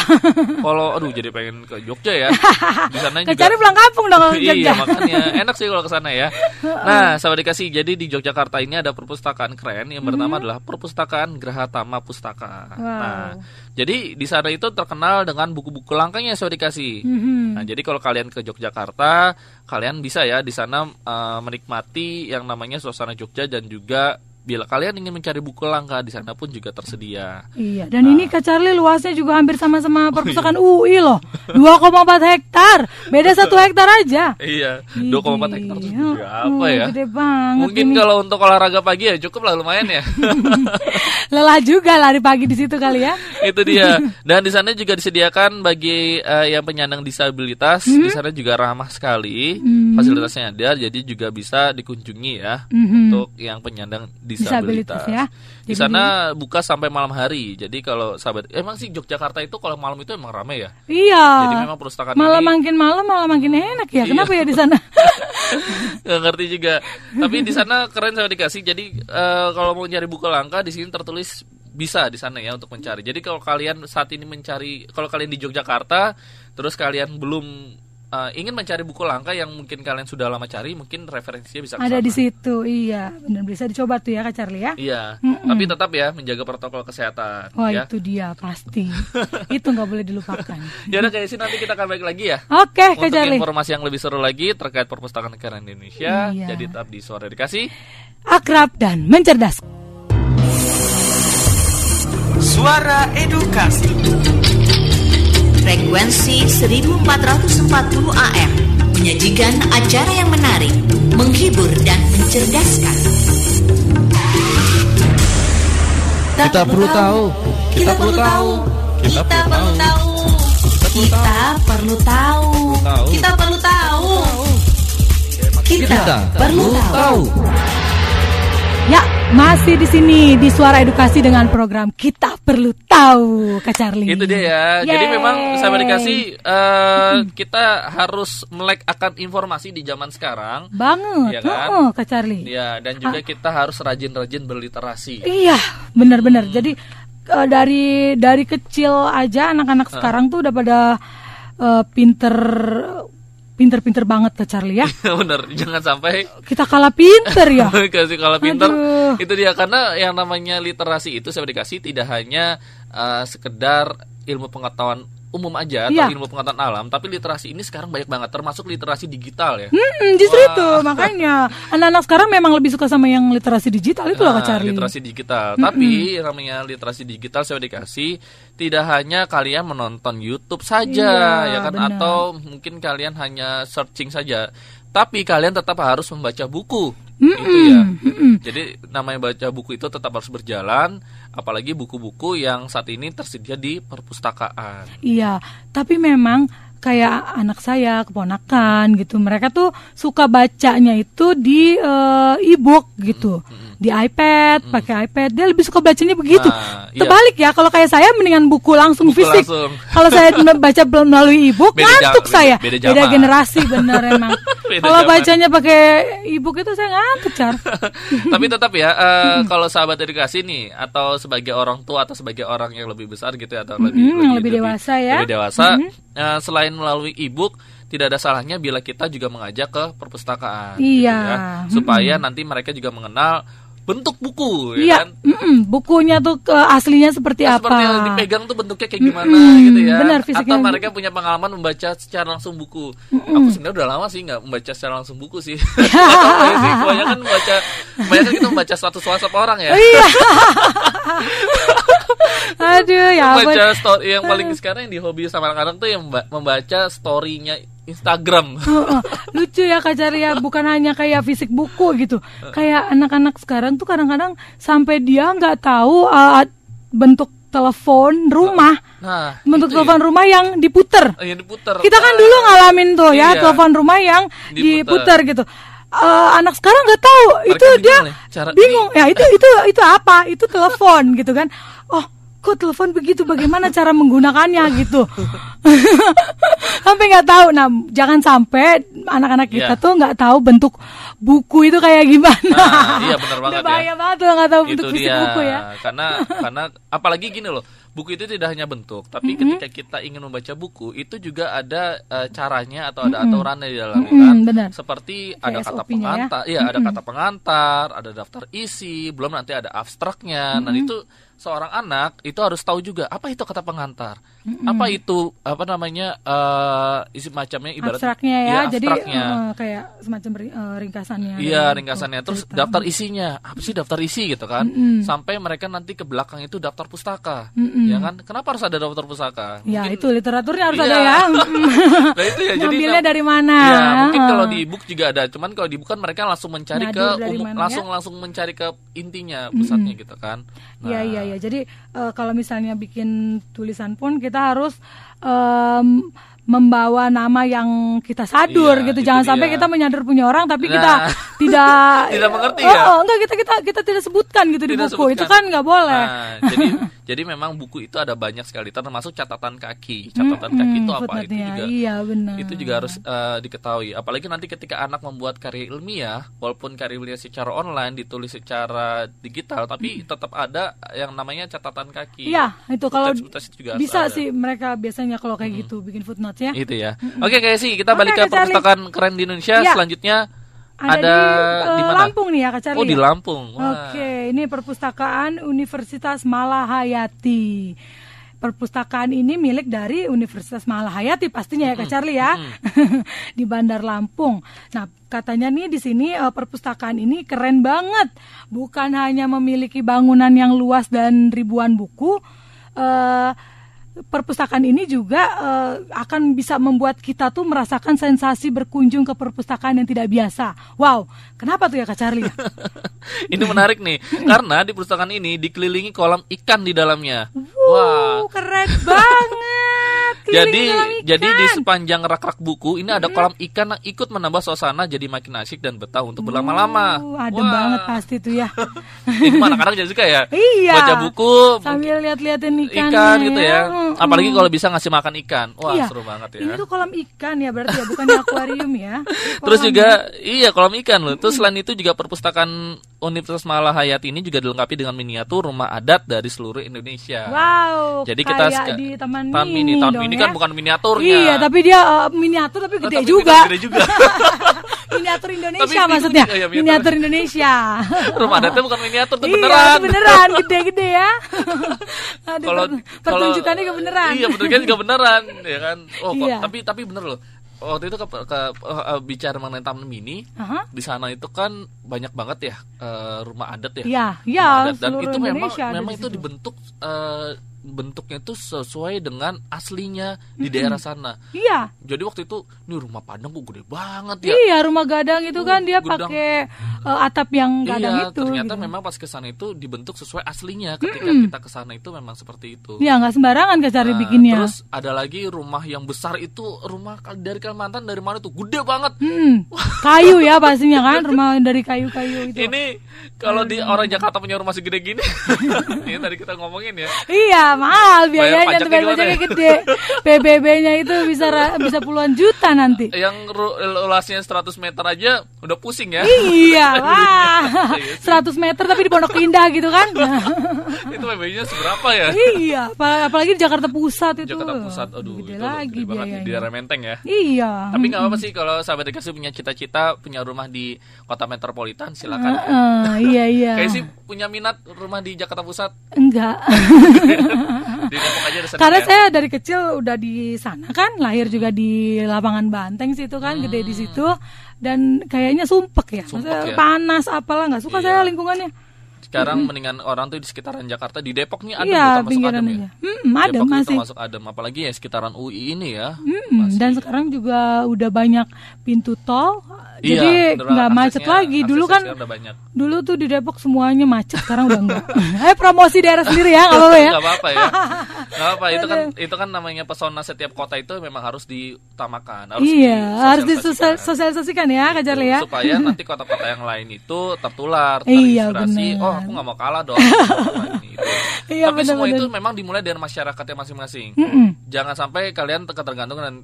Kalau aduh jadi pengen ke Jogja ya. Di sana juga. Kecari pulang kampung dong iya, Jogja. makanya enak sih kalau ke sana ya. Nah, sahabat dikasih jadi di Yogyakarta ini ada perpustakaan keren yang bernama adalah Perpustakaan Grahatama Pustaka. Mhm. Wow. Nah, jadi di sana itu terkenal dengan buku-buku langkanya sahabat dikasih. Mhm. Nah, jadi kalau kalian ke Yogyakarta, kalian bisa ya di sana eh, menikmati yang namanya suasana Jogja dan juga bila kalian ingin mencari buku langka di sana pun juga tersedia. Iya, dan ini Kak Charlie luasnya juga hampir sama-sama Oh, perpustakaan UI loh. 2,4 hektar. Beda satu hektar aja. Iya, 2,4 hektar itu Iya, berapa oh, ya? Gede banget. Mungkin ini. kalau untuk olahraga pagi ya cukup lah lumayan ya. lelah juga lari pagi di situ kali ya. itu dia. Dan di sana juga disediakan bagi eh, yang penyandang disabilitas. Hmm? Di sana juga ramah sekali. Hmm. Fasilitasnya ada, jadi juga bisa dikunjungi ya Mhm. untuk yang penyandang disabilitas. Disabilitas ya. Di Jadi sana buka sampai malam hari. Jadi kalau sahabat, emang sih Yogyakarta itu kalau malam itu emang ramai ya. Iya. Jadi memang perpustakaan malah ini- makin malam malah makin enak ya. Iya. Kenapa ya di sana? Nggak ngerti juga. Tapi di sana keren saya dikasih. Jadi eh, kalau mau nyari buku langka di sini tertulis bisa di sana ya untuk mencari. Jadi kalau kalian saat ini mencari, kalau kalian di Yogyakarta, terus kalian belum eh, ingin mencari buku langka yang mungkin kalian sudah lama cari, mungkin referensinya bisa ke Ada di situ. Iya, benar bisa dicoba tuh ya Kak Charlie ya. Iya, Mm-mm. tapi tetap ya menjaga protokol kesehatan. Wah ya. itu dia pasti. itu nggak boleh dilupakan. Ya udah kayak sih nanti kita akan balik lagi ya. Oke Kak Untuk Charlie. informasi yang lebih seru lagi terkait perpustakaan keren Indonesia, Iya. jadi tetap di suara dikasih. Akrab dan mencerdas. Suara Edukasi. Frekuensi 1440 AM menyajikan acara yang menarik, menghibur dan mencerdaskan. Kita perlu tahu. Kita perlu tahu. Kita perlu tahu. Kita perlu tahu. Tahu. Kita perlu tahu. Kita Kita perlu tahu. Ya, masih di sini di Suara Edukasi dengan program Kita Perlu Tahu, Kak Charlie. Itu dia ya. Jadi Yeay. memang sahabat dikasih eh, kita harus melek akan informasi di zaman sekarang. banget. Iya kan? Oh, Kak Charlie. Ya, dan juga kita harus rajin-rajin berliterasi. Iya, benar-benar. Jadi eh, dari dari kecil aja anak-anak sekarang tuh udah pada eh, pinter pinter-pinter banget Kak Charlie ya. Bener, jangan sampai Kita kalah pinter ya. kasih kalau pinter Aduh. itu dia karena yang namanya literasi itu saya dikasih tidak hanya uh, sekedar ilmu pengetahuan umum aja atau Iya. ilmu pengetahuan alam tapi literasi ini sekarang banyak banget termasuk literasi digital ya. Hmm, justru itu makanya. Anak-anak sekarang memang lebih suka sama yang literasi digital itu loh Kak Nah, Charlie. literasi digital. Tapi yang namanya literasi digital saya dikasih tidak hanya kalian menonton YouTube saja Iya, ya kan? benar. atau mungkin kalian hanya searching saja. Tapi kalian tetap harus membaca buku. Gitu ya. Jadi namanya baca buku itu tetap harus berjalan apalagi buku-buku yang saat ini tersedia di perpustakaan Iya, tapi memang kayak anak saya, keponakan gitu. Mereka tuh suka bacanya itu di eh, e-book gitu. Di iPad, pakai iPad. Dia lebih suka bacanya begitu. Nah, iya. Terbalik ya, kalau kayak saya mendingan buku langsung Buku fisik. langsung. Kalau saya baca melalui e-book Beda ngantuk jam- saya. beda zaman. generasi bener emang. Beda Kalau bacanya pakai e-book itu saya ngantuk, Car. Tapi tetap ya, eh, kalau sahabat edukasi nih, atau sebagai orang tua atau sebagai orang yang lebih besar gitu ya, atau lebih, Mm-mm, yang lebih dewasa ya. lebih dewasa, eh, selain melalui e-book, tidak ada salahnya bila kita juga mengajak ke perpustakaan, gitu Iya. ya, supaya nanti mereka juga mengenal bentuk buku, ya Iya, kan? mm-mm, bukunya tuh ke aslinya seperti Nah, apa? Seperti yang dipegang tuh bentuknya kayak gimana Mm-mm, gitu ya. benar, Atau mereka punya pengalaman membaca secara langsung buku. Aku sebenarnya udah lama sih nggak membaca secara langsung buku sih. Kebanyakan kan membaca, kebanyakan kita membaca status WhatsApp orang ya. Iya. Aduh, ya membaca story yang paling sekarang yang dihobi sama anak-anak tuh yang memba- membaca storynya Instagram. Heeh. Lucu ya Kak ya, bukan hanya kayak fisik buku gitu. Kayak anak-anak sekarang tuh kadang-kadang sampai dia nggak tahu uh, bentuk telepon rumah. Nah, bentuk itu telepon rumah yang diputer. ya. yang diputer. Kita kan dulu ngalamin tuh ya Iya. telepon rumah yang Diputer. diputer gitu. Eh, anak sekarang nggak tahu Mereka itu bingung dia nih, cara- bingung ya itu itu itu apa itu telepon gitu kan oh kok telepon begitu? Bagaimana cara menggunakannya gitu? Sampai nggak tahu. Nah jangan sampai anak-anak kita Iya. tuh nggak tahu bentuk buku itu kayak gimana. Nah, iya benar banget Udah bahaya ya. banget tuh nggak tahu bentuk itu fisik dia. buku ya. Karena karena apalagi gini loh buku itu tidak hanya bentuk tapi ketika kita ingin membaca buku itu juga ada eh, caranya atau ada aturannya di dalamnya Mm-mm, kan? benar. seperti Kayak ada kata ya. pengantar iya ada kata pengantar ada daftar isi belum nanti ada abstraknya. Dan itu seorang anak itu harus tahu juga apa itu kata pengantar apa itu apa namanya eh isi macamnya ibarat abstraknya ya Iya, jadi eh, kayak semacam eh, ringkasannya. Iya ringkasannya. buku terus cerita. daftar isinya. Apa sih daftar isi gitu kan? Sampai mereka nanti ke belakang itu daftar pustaka. Ya kan? Kenapa harus ada daftar pustaka? Ya Mungkin- itu literaturnya harus Iya. ada ya. nah itu ya jadi nam- dari mana? ya mungkin kalau di ebook juga ada. Cuman kalau di ebook kan mereka langsung mencari Nadir ke dari umum mana, langsung langsung mencari ke intinya pusatnya gitu kan. Iya iya iya. Jadi eh, kalau misalnya bikin tulisan pun kita harus em, membawa nama yang kita sadur Iya, gitu. itu Jangan sampai dia. kita menyadur punya orang tapi Nah. kita tidak Tidak mengerti oh, ya? Oh, enggak kita kita kita tidak sebutkan gitu di Tidak buku. Itu sebutkan. kan nggak boleh. Nah, jadi jadi memang buku itu ada banyak sekali termasuk catatan kaki catatan kaki itu Hmm, apa itu juga Iya benar. itu juga harus eh, diketahui apalagi nanti ketika anak membuat karya ilmiah walaupun karya ilmiah secara online ditulis secara digital tapi tetap ada yang namanya catatan kaki Hmm. Iya, itu kalau juga bisa. Hmm. sih mereka biasanya kalau kayak gitu bikin footnotes ya. itu ya oke kayak sih kita Oke, balik ke Charlie. perpustakaan keren di Indonesia Iya. selanjutnya Ada, ada, di, eh, di mana Lampung nih ya Kak Charlie oh di ya? Lampung Wah. Oke, ini perpustakaan Universitas Malahayati. Perpustakaan ini milik dari Universitas Malahayati pastinya ya Kak Charlie ya. di Bandar Lampung. Nah, katanya nih di sini eh, perpustakaan ini keren banget. Bukan hanya memiliki bangunan yang luas dan ribuan buku, eh perpustakaan ini juga eh, akan bisa membuat kita tuh merasakan sensasi berkunjung ke perpustakaan yang tidak biasa. Wow, kenapa tuh ya Kak Charlie? Ini menarik nih, karena di perpustakaan ini dikelilingi kolam ikan di dalamnya. Wow, keren banget. Jadi Keliling kolam jadi di ikan. sepanjang rak-rak buku ini ada kolam ikan yang ikut menambah suasana jadi makin asik dan betah untuk berlama-lama. Uh, adem Wah. banget pasti tuh ya. Ini anak-anak jadi suka ya. Iya. Baca buku Sambil lihat-lihatin ikannya ikan gitu ya. Mm-mm. Apalagi kalau bisa ngasih makan ikan. Wah, Iya. seru banget ya. Ini tuh kolam ikan ya berarti ya, bukan akuarium ya. Terus juga iya kolam ikan loh. Terus selain itu juga perpustakaan Universitas Malahayati ini juga dilengkapi dengan miniatur rumah adat dari seluruh Indonesia. Wow. Jadi kita kayak di Taman Taman Mini, Mini, Taman Mini ya. kan bukan miniaturnya. Iya, tapi dia eh, miniatur tapi gede tapi juga. gede juga. miniatur Indonesia Tapi maksudnya. oh iya, miniatur. miniatur Indonesia. rumah adatnya bukan miniatur tuh Iya, beneran. itu beneran gede-gede ya. Aduh, Kalau per- pertunjukannya juga beneran. Iya, pertunjukannya juga beneran, ya kan. Oh, kok- Iya. tapi tapi bener loh. Waktu itu ke, ke eh, bicara mengenai Taman Mini, Aha. di sana itu kan banyak banget ya eh, rumah adat ya. Iya, Rumah iya, adat. dan itu memang Indonesia memang itu dibentuk eh, bentuknya itu sesuai dengan aslinya di daerah sana. Iya. Jadi waktu itu ini rumah Padang kok gede banget ya. Iya, rumah gadang itu kan dia pakai eh, atap yang gadang iya, itu. ternyata gitu. memang pas ke sana itu dibentuk sesuai aslinya. Ketika Mm-mm. kita ke sana itu memang seperti itu. Iya, nggak sembarangan Kak Cari Nah, bikinnya. Terus ada lagi rumah yang besar itu rumah dari Kalimantan dari mana tuh gede banget. Hmm, kayu ya pastinya kan, rumah dari kayu-kayu itu. Ini kalau di orang Jakarta punya rumah segede gini, ini tadi kita ngomongin ya. Iya, mahal biayanya tuh bayar pajaknya ya? gede. PBB-nya itu bisa bisa puluhan juta nanti. Yang luasnya 100 meter aja udah pusing ya. Iya, wah. Iya sih. 100 meter tapi di Pondok Indah gitu kan. itu PBB-nya seberapa ya? iya, apa- apalagi di Jakarta Pusat itu. Jakarta Pusat, aduh Gede itu lagi gede banget di daerah Menteng ya. Iya. Tapi nggak apa-apa sih kalau sahabat dikasih punya cita-cita punya rumah di kota metropolitan silakan. Heeh, iya iya. Kayak sih punya minat rumah di Jakarta Pusat Enggak. Di aja Karena ya. saya dari kecil udah di sana kan, lahir juga di lapangan Banteng situ kan, gede di situ dan kayaknya sumpek ya. Hmm. Sumpek Maksudnya ya. panas apalah nggak suka Iya. saya lingkungannya. Sekarang mendingan orang tuh di sekitaran Jakarta di Depok nih adem Iya, tuh, termasuk adem ya. Hmm, adem Depok masih. termasuk adem apalagi ya sekitaran UI ini ya. Hmm, dan sekarang juga udah banyak pintu tol, Iya, jadi nggak macet lagi. Dulu kan dulu tuh di Depok semuanya macet, sekarang udah enggak. eh promosi daerah sendiri ya, apa-apa ya. Nggak apa-apa ya. Nggak apa itu kan itu kan namanya pesona setiap kota itu memang harus diutamakan, harus iya, harus disosialisasikan. ya, Kak Charlie ya. supaya nanti kota-kota yang lain itu tertular, Iya, terinspirasi. benar. Oh, aku nggak mau kalah dong. sama ini, itu. Iya, Tapi semua benar-benar. itu memang dimulai dari masyarakatnya masing-masing. Mm-mm. Jangan sampai kalian tergantung dengan,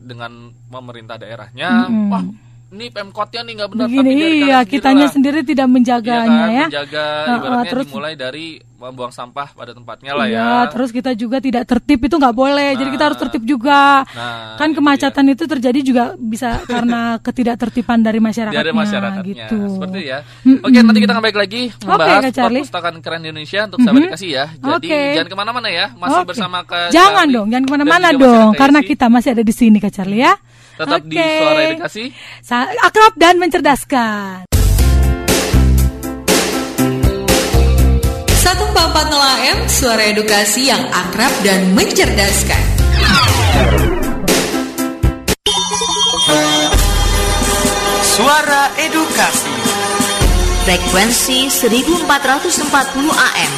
pemerintah daerahnya. Mm-mm. Wah, ini pemkotnya nih nggak benar. Begini tapi dari iya, kitanya sendiri tidak Iya menjaganya kan, ya. menjaga Heeh, ibaratnya terus dimulai dari membuang sampah pada tempatnya lah Iya, ya. terus kita juga tidak tertib itu nggak boleh. Jadi kita harus tertib juga. Nah, kan kemacetan itu terjadi juga bisa karena ketidaktertiban dari masyarakatnya. dari masyarakatnya Gitu. seperti ya. Mm-mm. Oke, nanti kita akan balik lagi membahas Charlie. perpustakaan keren di Indonesia untuk sahabat Mhm. dikasih ya. Jadi Oke. jangan ke mana-mana ya, masih Oke. bersama ke Jangan Charlie dong, jangan ke mana-mana dong, karena kita masih ada di sini Kak Charlie ya. Tetap di Oke. suara edukasi. Sa- akrab dan mencerdaskan. 144 AM Suara edukasi yang akrab dan mencerdaskan Suara edukasi. Frekuensi 1440 AM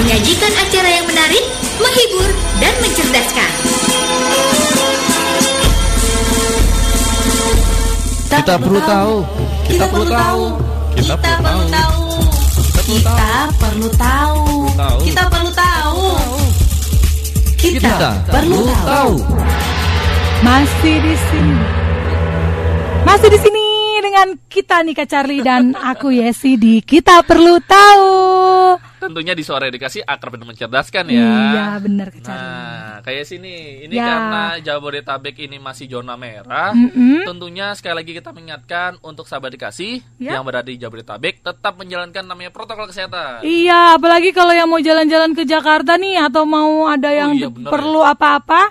Menyajikan acara yang menarik, menghibur, dan mencerdaskan. Kita perlu tahu. Kita perlu tahu. Kita perlu tahu. Kita perlu tahu Tahu. Kita perlu tahu Kita perlu tahu. Masih di sini. Masih di sini dengan kita nih Kak Charlie dan aku Yesi di Kita Perlu Tahu. Tentunya di suara edukasi akrab dan mencerdaskan ya. Iya, benar. Nah, kayak sini, ini Ya. karena Jabodetabek ini masih zona merah, Mm-mm. tentunya sekali lagi kita mengingatkan untuk sahabat dikasih Ya. yang berada di Jabodetabek tetap menjalankan namanya protokol kesehatan. Iya, apalagi kalau yang mau jalan-jalan ke Jakarta nih atau mau ada yang iya, bener perlu apa-apa,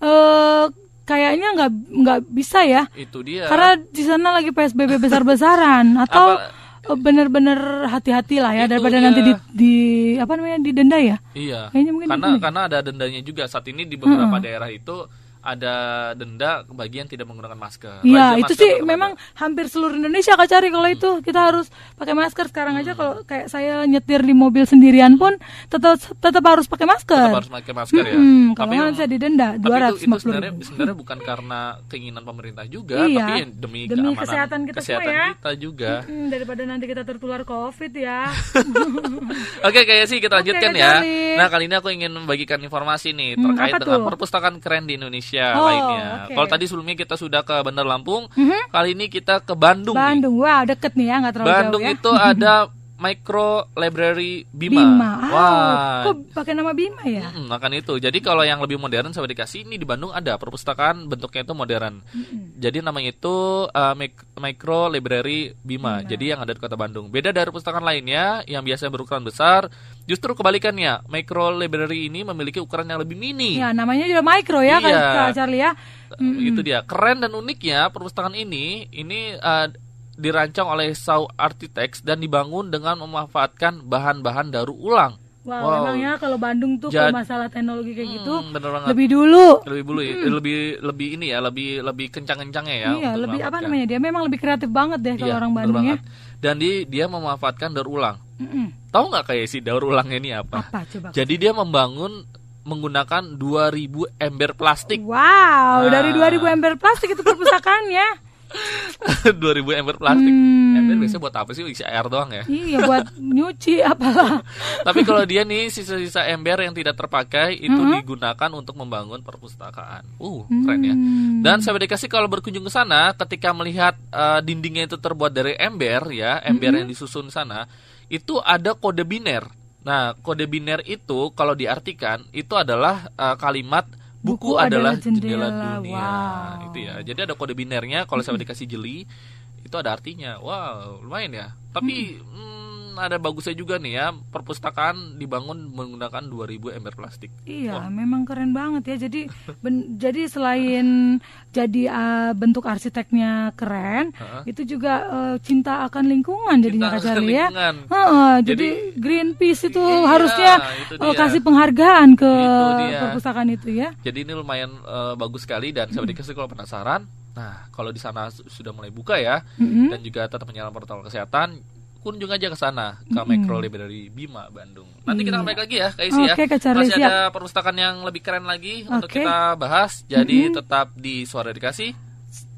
eh kayaknya nggak nggak bisa ya. Itu dia. Karena di sana lagi PSBB besar-besaran atau Apa- eh, benar-benar hati-hati lah ya Itu daripada nanti di, di apa namanya didenda ya. Iya. Kayaknya mungkin karena karena ada dendanya juga saat ini di beberapa daerah itu ada denda bagi yang tidak menggunakan masker. Iya, itu masker sih memang ada. hampir seluruh Indonesia Kak Cari kalau itu kita harus pakai masker sekarang aja kalau kayak saya nyetir di mobil sendirian pun tetap tetap harus pakai masker. tetap harus pakai masker ya. Mm-mm, kalau nggak saya didenda Tapi itu, itu 250 sebenarnya sebenarnya bukan karena keinginan pemerintah juga, Iya, tapi demi, demi keamanan kesehatan kita semua kesehatan ya. kita juga. Mm, daripada nanti kita tertular COVID ya. Oke, kayak sih kita lanjutkan Kak ya. Nah, kali ini aku ingin membagikan informasi nih Hmm, terkait apa dengan tuh? perpustakaan keren di Indonesia Oh, lainnya. oke. Kalau tadi sebelumnya kita sudah ke Bandar Lampung, Mhm. kali ini kita ke Bandung. nih. Bandung, wah deket nih ya, nggak terlalu Bandung jauh ya. itu ada Micro Library Bima. Bima. Ah, Wah. kok pakai nama Bima ya? Mm, akan itu. Jadi kalau yang lebih modern saya dikasih ini di Bandung ada perpustakaan bentuknya itu modern. Jadi namanya itu uh, Mic- Micro Library Bima. Jadi yang ada di Kota Bandung. Beda dari perpustakaan lainnya yang biasanya berukuran besar, justru kebalikannya. Micro Library ini memiliki ukuran yang lebih mini. Ya, namanya juga micro ya, Iya. Kak Charlie ya. Mm-mm. Itu dia. Keren dan uniknya perpustakaan ini ini uh, dirancang oleh Shaw Architects dan dibangun dengan memanfaatkan bahan-bahan daur ulang. Wow, memang ya kalau Bandung tuh Jad- kalau masalah teknologi kayak gitu Hmm, lebih dulu. lebih dulu ya, lebih lebih ini ya lebih lebih kencang-kencangnya ya iya, lebih apa namanya? Dia memang lebih kreatif banget deh kalau Iya, orang Bandung ya. dan di, dia memanfaatkan daur ulang Mm-mm. tahu nggak kayak si daur ulangnya ini apa, Apa coba? jadi dia membangun menggunakan 2000 ember plastik Wow, Nah. dari 2000 ember plastik itu perpustakaannya. 2000 ember plastik Hmm. ember biasanya buat apa sih isi air doang ya iya, buat nyuci apalah. tapi kalau dia nih sisa-sisa ember yang tidak terpakai itu Mm-hmm. digunakan untuk membangun perpustakaan uh keren ya Hmm. Dan saya dikasih kalau berkunjung ke sana, ketika melihat eh, dindingnya itu terbuat dari ember ya, ember Mm-hmm. yang disusun sana, itu ada kode biner. Nah, kode biner itu kalau diartikan itu adalah eh, kalimat buku, Buku adalah, adalah jendela, jendela. dunia. Wow. Itu ya. Jadi ada kode binernya. Kalau saya dikasih jeli, itu ada artinya. Wow, lumayan ya. Tapi hmm, ada bagusnya juga nih ya, perpustakaan dibangun menggunakan 2000 ember plastik. Iya, memang keren banget ya. Jadi ben- jadi selain jadi uh, bentuk arsiteknya keren, Heeh. itu juga uh, cinta akan lingkungan jadinya Kak ya. lingkungan. Heeh, jadi, Jadi- Greenpeace itu Iya, harusnya itu uh, kasih penghargaan ke Itu perpustakaan itu ya. Jadi ini lumayan eh, bagus sekali dan saya dikasih kalau penasaran. Nah, kalau di sana su- sudah mulai buka ya Mm-mm. dan juga tetap menyalakan protokol kesehatan, kunjung aja ke sana ke Micro Library Bima Bandung. Nanti kita balik lagi ya, Kak Isi ya. Oke, Kak Charlie, Masih siap. ada perpustakaan yang lebih keren lagi untuk Oke. kita bahas. Jadi tetap di Suara Edukasi.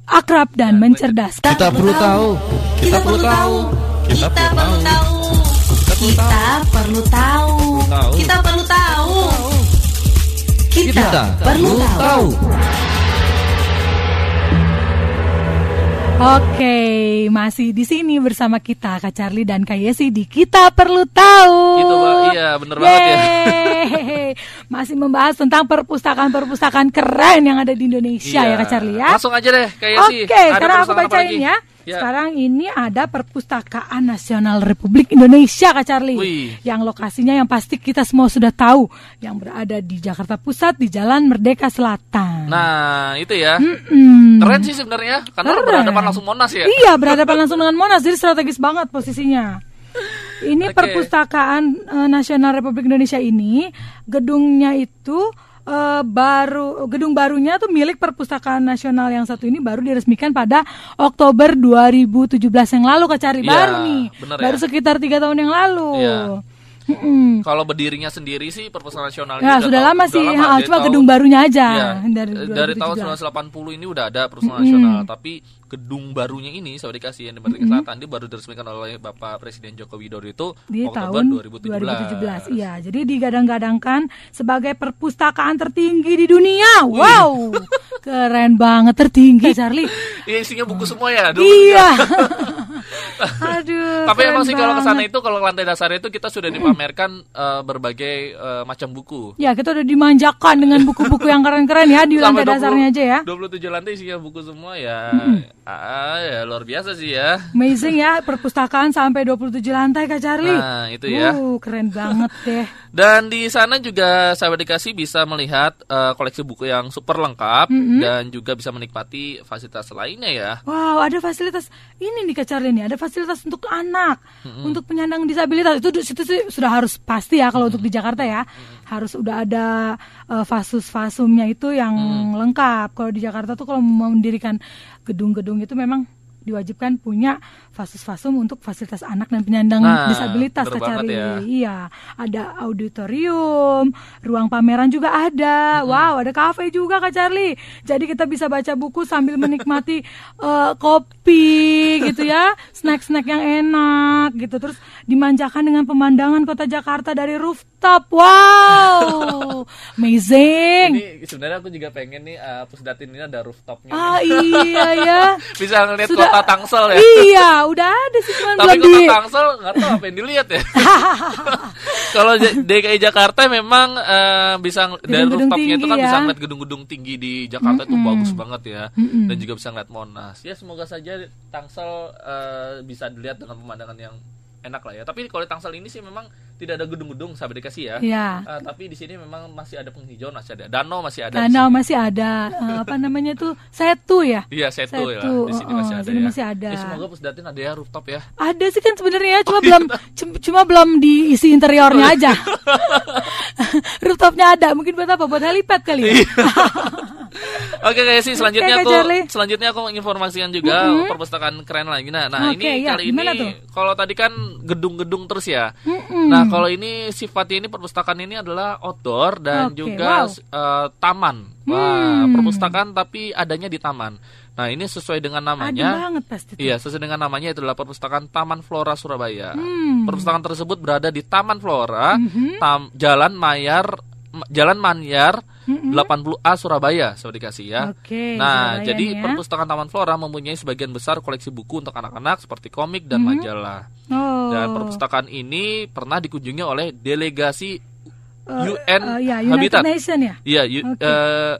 Akrab dan mencerdaskan. Kita perlu tahu. Kita perlu tahu. Kita perlu tahu. Kita perlu tahu. Tahu. Kita perlu tahu. Kita Kita perlu tahu. Oke, masih di sini bersama kita Kak Charlie dan Kak Yesi di Kita Perlu Tahu. Itu. Iya, bener banget ya. Yeay. Masih membahas tentang perpustakaan-perpustakaan keren yang ada di Indonesia ya Kak Charlie ya. Langsung aja deh, Kak Yesi. Oke, Ada sekarang aku bacain ya. Ya. Sekarang ini ada Perpustakaan Nasional Republik Indonesia Kak Charlie. Wih. Yang lokasinya yang pasti kita semua sudah tahu, yang berada di Jakarta Pusat di Jalan Merdeka Selatan. Nah, itu ya. Mm. Keren sih sebenarnya karena Keren. berhadapan langsung Monas ya. Iya, berhadapan langsung dengan Monas, jadi strategis banget posisinya. Ini Oke. Perpustakaan eh, Nasional Republik Indonesia ini, gedungnya itu eh, baru gedung barunya tuh milik Perpustakaan Nasional yang satu ini baru diresmikan pada Oktober 2017 yang lalu Kak Cari Iya, baru nih, bener baru ya. sekitar tiga tahun yang lalu. Iya. Mm-mm. Kalau berdirinya sendiri sih perpustakaan nasional Ya, sudah tahun- lama sih, lama, ha, dari cuma tahun- gedung barunya aja Iya, dari dari tahun 2017. 1980 ini udah ada perpustakaan nasional, tapi gedung barunya ini saya dikasih yang di Merdeka Selatan dia baru diresmikan oleh Bapak Presiden Joko Widodo itu di Oktober tahun 2017. 2017. Iya, jadi digadang-gadangkan sebagai perpustakaan tertinggi di dunia. Wow. Keren banget tertinggi, Charlie. Iya, isinya buku semua ya. dulu. Iya. Aduh. Tapi emang sih kalau ke sana itu kalau ke lantai dasar itu kita sudah dipamerkan eh, berbagai eh, macam buku. Ya, kita udah dimanjakan dengan buku-buku yang keren-keren ya di Sampai lantai dasarnya aja ya. 27 lantai isinya buku semua ya. Ah, ya luar biasa sih ya. Amazing ya, perpustakaan sampai 27 lantai Kak Charlie. Nah, itu ya. Uh, keren banget deh. Dan di sana juga sahabat dikasih bisa melihat eh, koleksi buku yang super lengkap dan juga bisa menikmati fasilitas lainnya ya. Wow, ada fasilitas ini nih Kak Charlie nih ada fasilitas untuk anak, untuk penyandang disabilitas itu situ sih sudah harus pasti ya kalau untuk di Jakarta ya harus udah ada uh, fasus-fasumnya itu yang lengkap. Kalau di Jakarta tuh kalau mau mendirikan gedung-gedung itu memang diwajibkan punya fasus-fasum untuk fasilitas anak dan penyandang Nah, disabilitas Charlie. ya. Iya, ada auditorium, ruang pameran juga ada. Wow, ada kafe juga Kak Charlie. Jadi kita bisa baca buku sambil menikmati eh, kopi gitu ya, snack-snack yang enak gitu. Terus dimanjakan dengan pemandangan kota Jakarta dari rooftop. Wow, amazing. Ini sebenarnya aku juga pengen nih uh, Pusdatin ini ada rooftopnya. Ah iya ya. Bisa ngeliat Sudah- kota Tangsel ya. Iya, udah ada sih cuman Tapi belum kota di Tangsel nggak tahu apa yang dilihat ya. Kalau DKI Jakarta memang eh, bisa ng- dari rooftopnya itu kan ya. bisa ngeliat gedung-gedung tinggi di Jakarta itu Mm-mm. bagus banget ya. Mm-mm. Dan juga bisa ngeliat Monas. Ya semoga saja Tangsel eh, bisa dilihat dengan pemandangan yang enak lah ya. Tapi kalau di Tangsel ini sih memang tidak ada gedung-gedung sahabat dikasih ya. Iya. Eh, tapi di sini memang masih ada penghijauan, masih ada danau, masih ada. Danau masih ada eh, apa namanya tuh setu ya? Iya, setu, ya. Setu, Di sini oh, masih oh, ada sini ya. masih ada. Eh, semoga Pusdatin ada ya rooftop ya. Ada sih kan sebenarnya cuma Oh, iya. belum cum- cuma belum diisi interiornya aja. Rooftopnya ada, mungkin buat apa? Buat helipad kali ya. Oke guys, sih selanjutnya aku Charlie. selanjutnya aku informasikan juga Mm-mm. perpustakaan keren lagi. Nah, nah Oke, ini ya, kali ini kalau tadi kan gedung-gedung terus ya. Mm-mm. Nah, kalau ini sifatnya ini perpustakaan ini adalah outdoor dan Oke, juga wow. eh, taman. Wah, Hmm. perpustakaan tapi adanya di taman. Nah, ini sesuai dengan Ada namanya. banget pasti. Iya, sesuai dengan namanya itu adalah perpustakaan Taman Flora Surabaya. Hmm. Perpustakaan tersebut berada di Taman Flora, Mhm. Tam- Jalan Mayar, Jalan Manyar, Mhm. 80A Surabaya, sudah dikasih ya. Oke, nah, Surabaya jadi ya. perpustakaan Taman Flora mempunyai sebagian besar koleksi buku untuk anak-anak seperti komik dan Mhm. majalah. Oh. Dan perpustakaan ini pernah dikunjungi oleh delegasi Eh, UN eh, ya, United Habitat. Nation ya? Iya, U- Oke. eh,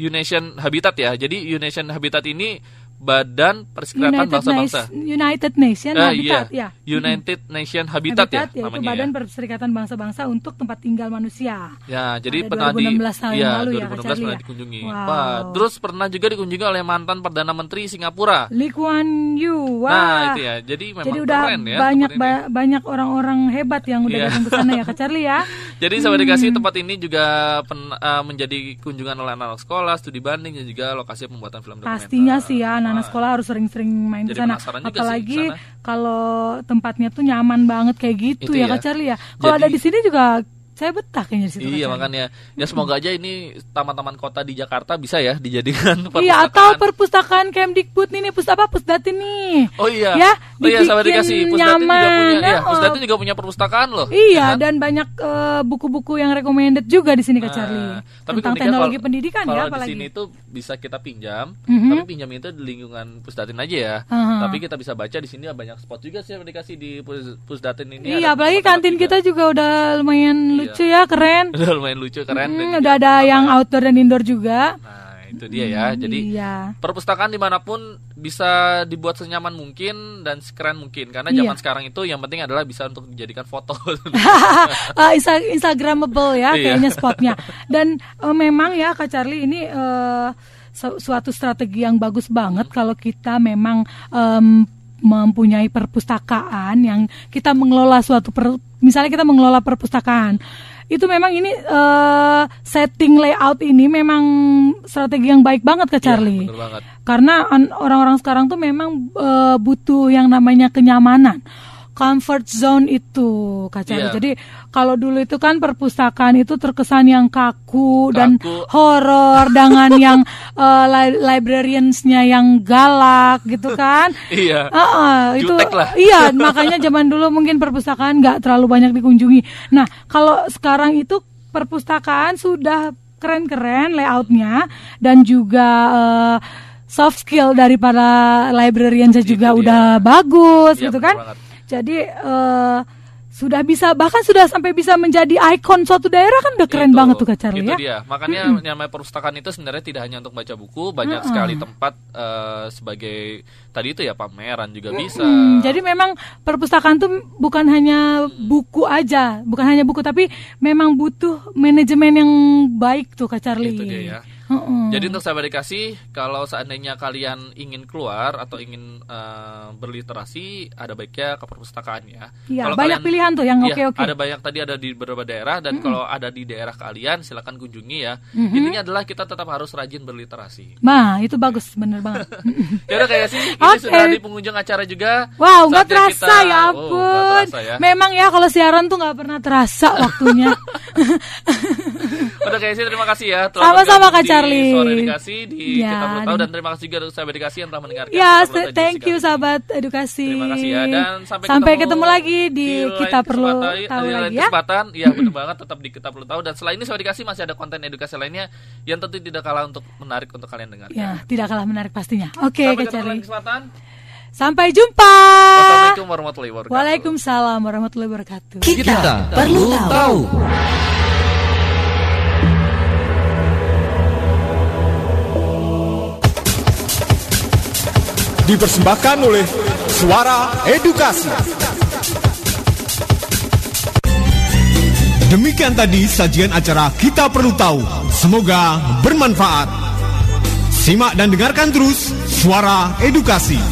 Unation Habitat ya. Jadi Unation Habitat ini Badan Perserikatan Bangsa-Bangsa. United Nation Eh, Habitat iya. ya. United Nation Habitat, ya yaitu namanya Badan ya. Perserikatan Bangsa-Bangsa untuk tempat tinggal manusia. Ya, jadi Ada pernah di 2016 tahun ya, lalu ya, 2016 Kak pernah ya? dikunjungi. Wow. Wah, terus pernah juga dikunjungi oleh mantan perdana menteri Singapura. Lee Kuan Yew. Wah. Nah, itu ya. Jadi memang Jadi udah keren ya. banyak ba- banyak orang-orang hebat yang udah Iya. datang ke sana ya Kak Charlie ya. Jadi Hmm. dikasih tempat ini juga pen- eh, menjadi kunjungan oleh anak sekolah, studi banding dan juga lokasi pembuatan film dokumenter. Pastinya sih ya anak-anak sekolah harus sering-sering main ke Jadi sana. Apalagi kalau tempatnya tuh nyaman banget kayak gitu Itu ya, ya. Kak Charlie ya. Kalau ada di sini juga saya betah kayaknya di situ. Iya Charlie. makanya ya semoga aja ini taman-taman kota di Jakarta bisa ya dijadikan Iya atau perpustakaan. perpustakaan Kemdikbud nih, nih pustaka Pusdatin nih. Oh iya. Ya, oh iya dibikin dikasih Pusdatin juga punya ya, Oh. Pusdatin juga punya perpustakaan loh. Iya, ya kan? dan banyak eh, buku-buku yang recommended juga di sini Kak Nah, Charlie. tapi Tentang teknologi kalau- pendidikan kalau ya di apalagi. sini tuh bisa kita pinjam, Mhm. tapi pinjam itu di lingkungan Pusdatin aja ya. Aha. Tapi kita bisa baca di sini banyak spot juga sih yang dikasih di Pus- Pusdatin ini. Iya, apalagi kantin kita juga udah lumayan Iya. Lucu ya, keren. udah lumayan lucu keren. Hmm, udah ada apa yang ya. outdoor dan indoor juga. Nah itu dia ya. Jadi Iya. perpustakaan di mana pun bisa dibuat senyaman mungkin dan sekeren mungkin karena Iya. zaman sekarang itu yang penting adalah bisa untuk dijadikan foto. Insta- Instagramable ya Iya. kayaknya spotnya. Dan eh, memang ya Kak Charlie ini su- suatu strategi yang bagus banget kalau kita memang em, mempunyai perpustakaan yang kita mengelola suatu per- misalnya kita mengelola perpustakaan itu memang ini eh, setting layout ini memang strategi yang baik banget Charlie. Iya, bener banget. Karena an- orang-orang sekarang tuh memang eh, butuh yang namanya kenyamanan. Comfort zone itu, Charlie. Iya. Jadi kalau dulu itu kan perpustakaan itu terkesan yang kaku, dan Kaku. horor dengan yang eh, li- librariansnya yang galak gitu kan. Iya. Ah, ah, itu Jutek lah. iya makanya zaman dulu mungkin perpustakaan nggak terlalu banyak dikunjungi. Nah kalau sekarang itu perpustakaan sudah keren-keren layoutnya dan juga eh, soft skill dari para librariansnya juga dia. udah bagus Iya, gitu kan. banget. Jadi eh, sudah bisa bahkan sudah sampai bisa menjadi ikon suatu daerah kan udah keren Itu, banget tuh Kak Charlie itu ya. dia. Makanya yang namanya perpustakaan itu sebenarnya tidak hanya untuk baca buku, banyak Mm-mm. sekali tempat eh, sebagai tadi itu ya pameran juga bisa. Hmm, jadi memang perpustakaan tuh bukan hanya buku aja, bukan hanya buku tapi memang butuh manajemen yang baik tuh Kak Charlie. Itu dia ya. Mm-mm. Jadi untuk sahabat dikasih, kalau seandainya kalian ingin keluar atau ingin eh, berliterasi, ada baiknya ke perpustakaan ya. Iya, Kalau banyak pilihan tuh yang Iya, oke-oke. Ada banyak tadi ada di beberapa daerah dan kalau ada di daerah kalian silakan kunjungi ya. Mhm. Intinya adalah kita tetap harus rajin berliterasi. Nah, itu bagus, bener banget. Ya udah kayak sih, ini Oke. sudah di pengunjung acara juga. Wow, nggak terasa kita- ya ampun. terasa ya. Memang ya kalau siaran tuh nggak pernah terasa waktunya. Udah kayak sih terima kasih ya Sama-sama, Kak Charlie. Di Suara Edukasi di Ya, kita perlu tahu dan- dan terima kasih juga untuk sahabat edukasi yang telah mendengarkan. ya, Kita Tahu thank you sahabat edukasi. Terima kasih ya dan sampai, Sampai ketemu lagi di lain kita perlu tahu di lain lagi ya. kesempatan. Iya benar banget tetap di kita perlu tahu dan selain ini sahabat edukasi masih ada konten edukasi lainnya yang tentu tidak kalah untuk menarik untuk kalian dengar. Ya, tidak kalah menarik pastinya. Oke, Sampai Kak ketemu Charlie. kesempatan. Sampai jumpa. Wassalamualaikum warahmatullahi wabarakatuh. Waalaikumsalam warahmatullahi wabarakatuh. Kita perlu tahu. Dipersembahkan oleh Suara Edukasi. Demikian tadi sajian acara Kita Perlu Tahu. Semoga bermanfaat. Simak dan dengarkan terus Suara Edukasi.